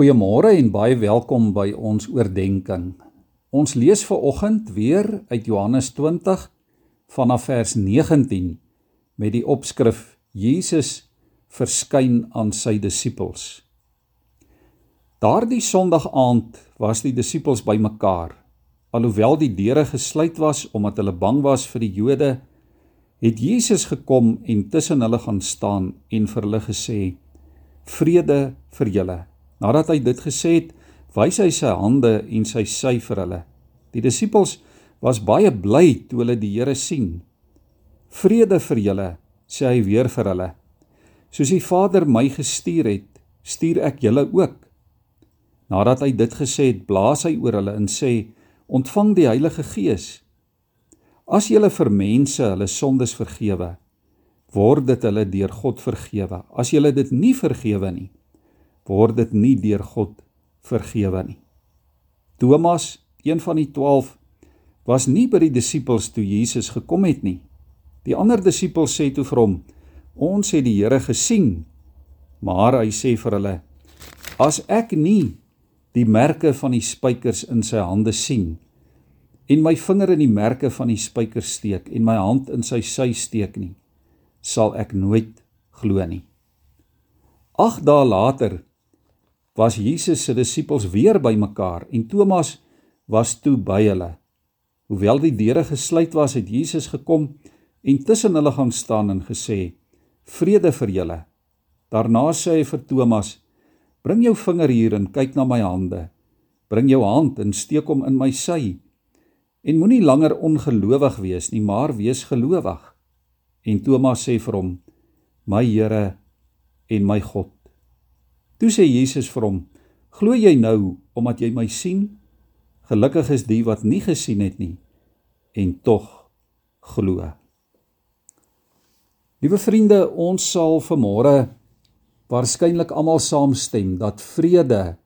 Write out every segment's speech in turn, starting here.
Goeiemôre en baie welkom by ons oordeenking. Ons lees ver oggend weer uit Johannes 20 vanaf vers 19 met die opskrif Jesus verskyn aan sy disippels. Daardie Sondag aand was die disippels bymekaar. Alhoewel die deure gesluit was omdat hulle bang was vir die Jode, het Jesus gekom en tussen hulle gaan staan en vir hulle gesê: "Vrede vir julle." Nadat hy dit gesê het, wys hy sy hande en sy sy vir hulle. Die disippels was baie bly toe hulle die Here sien. "Vrede vir julle," sê hy weer vir hulle. "Soos die Vader my gestuur het, stuur ek julle ook." Nadat hy dit gesê het, blaas hy oor hulle en sê: "Ontvang die Heilige Gees." As julle vir mense hulle sondes vergewe, word dit hulle deur God vergewe. As julle dit nie vergewe nie, word dit nie deur God vergewe nie. Thomas, een van die 12, was nie by die disippels toe Jesus gekom het nie. Die ander disippels sê toe vir hom: "Ons het die Here gesien." Maar hy sê vir hulle: "As ek nie die merke van die spykers in sy hande sien en my vinger in die merke van die spykers steek en my hand in sy sy steek nie, sal ek nooit glo nie. 8 dae later was Jesus se disippels weer bymekaar en Thomas was toe by hulle. Hoewel die deure gesluit was, het Jesus gekom en tussen hulle gaan staan en gesê: "Vrede vir julle." Daarna sê hy vir Thomas: "Bring jou vinger hier en kyk na my hande. Bring jou hand en steek hom in my sy." En moenie langer ongelowig wees nie, maar wees gelowig. En Thomas sê vir hom: "My Here en my God." Toe sê Jesus vir hom: "Glo jy nou omdat jy my sien? Gelukkig is die wat nie gesien het nie en tog glo." Liewe vriende, ons sal vanmôre waarskynlik almal saamstem dat vrede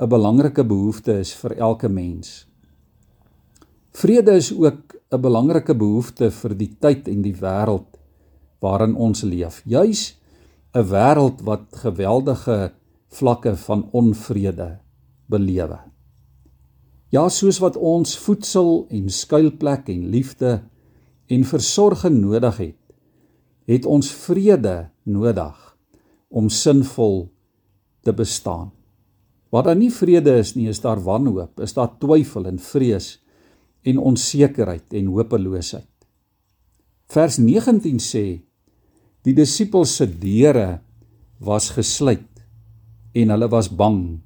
'n belangrike behoefte is vir elke mens. Vrede is ook 'n belangrike behoefte vir die tyd en die wêreld waarin ons leef. Juis 'n wêreld wat geweldige vlakke van onvrede belewe. Ja, soos wat ons voedsel en skuilplek en liefde en versorging nodig het, het ons vrede nodig om sinvol te bestaan. Waar daar nie vrede is nie, is daar wanhoop, is daar twyfel en vrees en onsekerheid en hopeloosheid. Vers 19 sê die disippels se deure was gesluit en hulle was bang.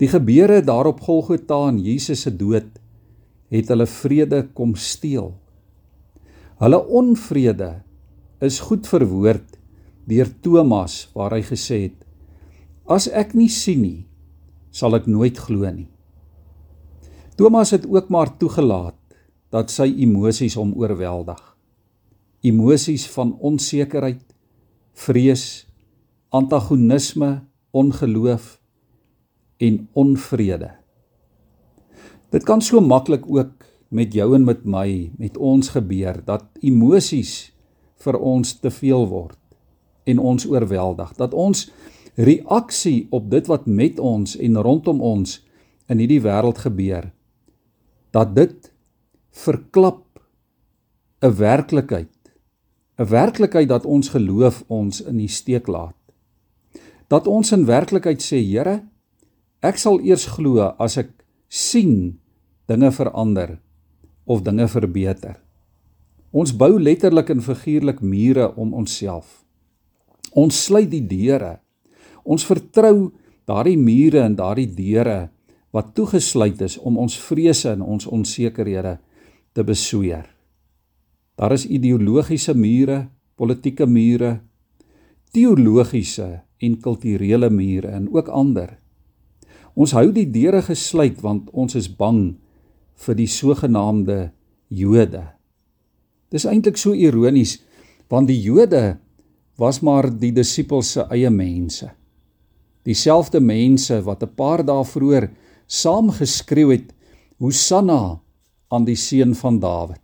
Die gebeure daar op Golgotha en Jesus se dood het hulle vrede kom steel. Hulle onvrede is goed verwoord deur Thomas waar hy gesê het: As ek nie sien nie, sal ek nooit glo nie. Thomas het ook maar toegelaat dat sy emosies hom oorweldig. Emosies van onsekerheid, vrees, antagonisme, ongeloof en onvrede. Dit kan so maklik ook met jou en met my, met ons gebeur dat emosies vir ons te veel word en ons oorweldig. Dat ons reaksie op dit wat met ons en rondom ons in hierdie wêreld gebeur dat dit verklap 'n werklikheid 'n werklikheid dat ons geloof ons in die steek laat dat ons in werklikheid sê Here ek sal eers glo as ek sien dinge verander of dinge verbeter. Ons bou letterlik en figuurlik mure om onsself. Ons sluit die deure. Ons vertrou daardie mure en daardie deure wat toegesluit is om ons vrese en ons onsekerhede te besweer. Daar is ideologiese mure, politieke mure, teologiese en kulturele mure en ook ander. Ons hou die deure gesluit want ons is bang vir die sogenaamde Jode. Dis eintlik so ironies want die Jode was maar die disippels se eie mense. Dieselfde mense wat 'n paar dae vroeër saam geskreeu het Hosanna aan die seun van Dawid.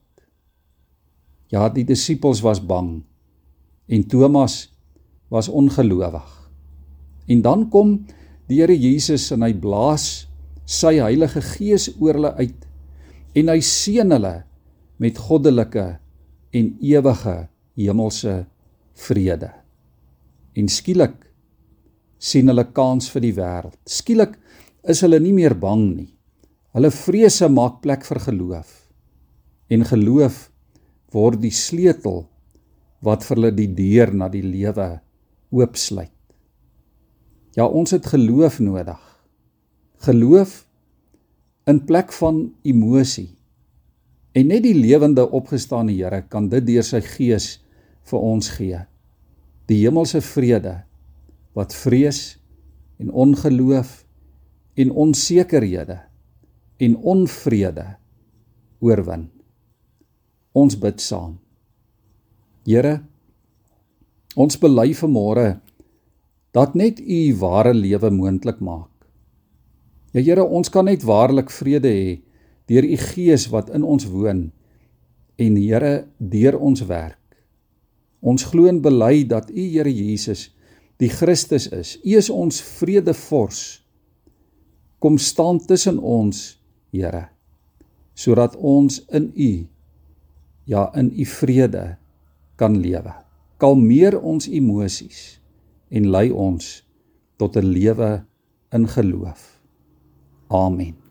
Ja, die disippels was bang en Thomas was ongelowig. En dan kom die Here Jesus en hy blaas sy Heilige Gees oor hulle uit en hy seën hulle met goddelike en ewige hemelse vrede. En skielik sien hulle kans vir die wêreld. Skielik is hulle nie meer bang nie. Hulle vrese maak plek vir geloof. En geloof word die sleutel wat vir hulle die deur na die lewe oopsluit. Ja, ons het geloof nodig. Geloof in plek van emosie. En net die lewende opgestane Here kan dit deur sy gees vir ons gee. Die hemelse vrede wat vrees en ongeloof en onsekerhede en onvrede oorwin. Ons bid saam. Here, ons bely vanmôre dat net U ware lewe moontlik maak. Ja Here, ons kan net waarlik vrede hê deur U Gees wat in ons woon en Here deur ons werk. Ons glo en bely dat U Here Jesus die Christus is. U is ons vredevors. Kom staan tussen ons, Here, sodat ons in U ja, in U vrede kan lewe. Kalmeer ons emosies en lei ons tot 'n lewe in geloof. Amen.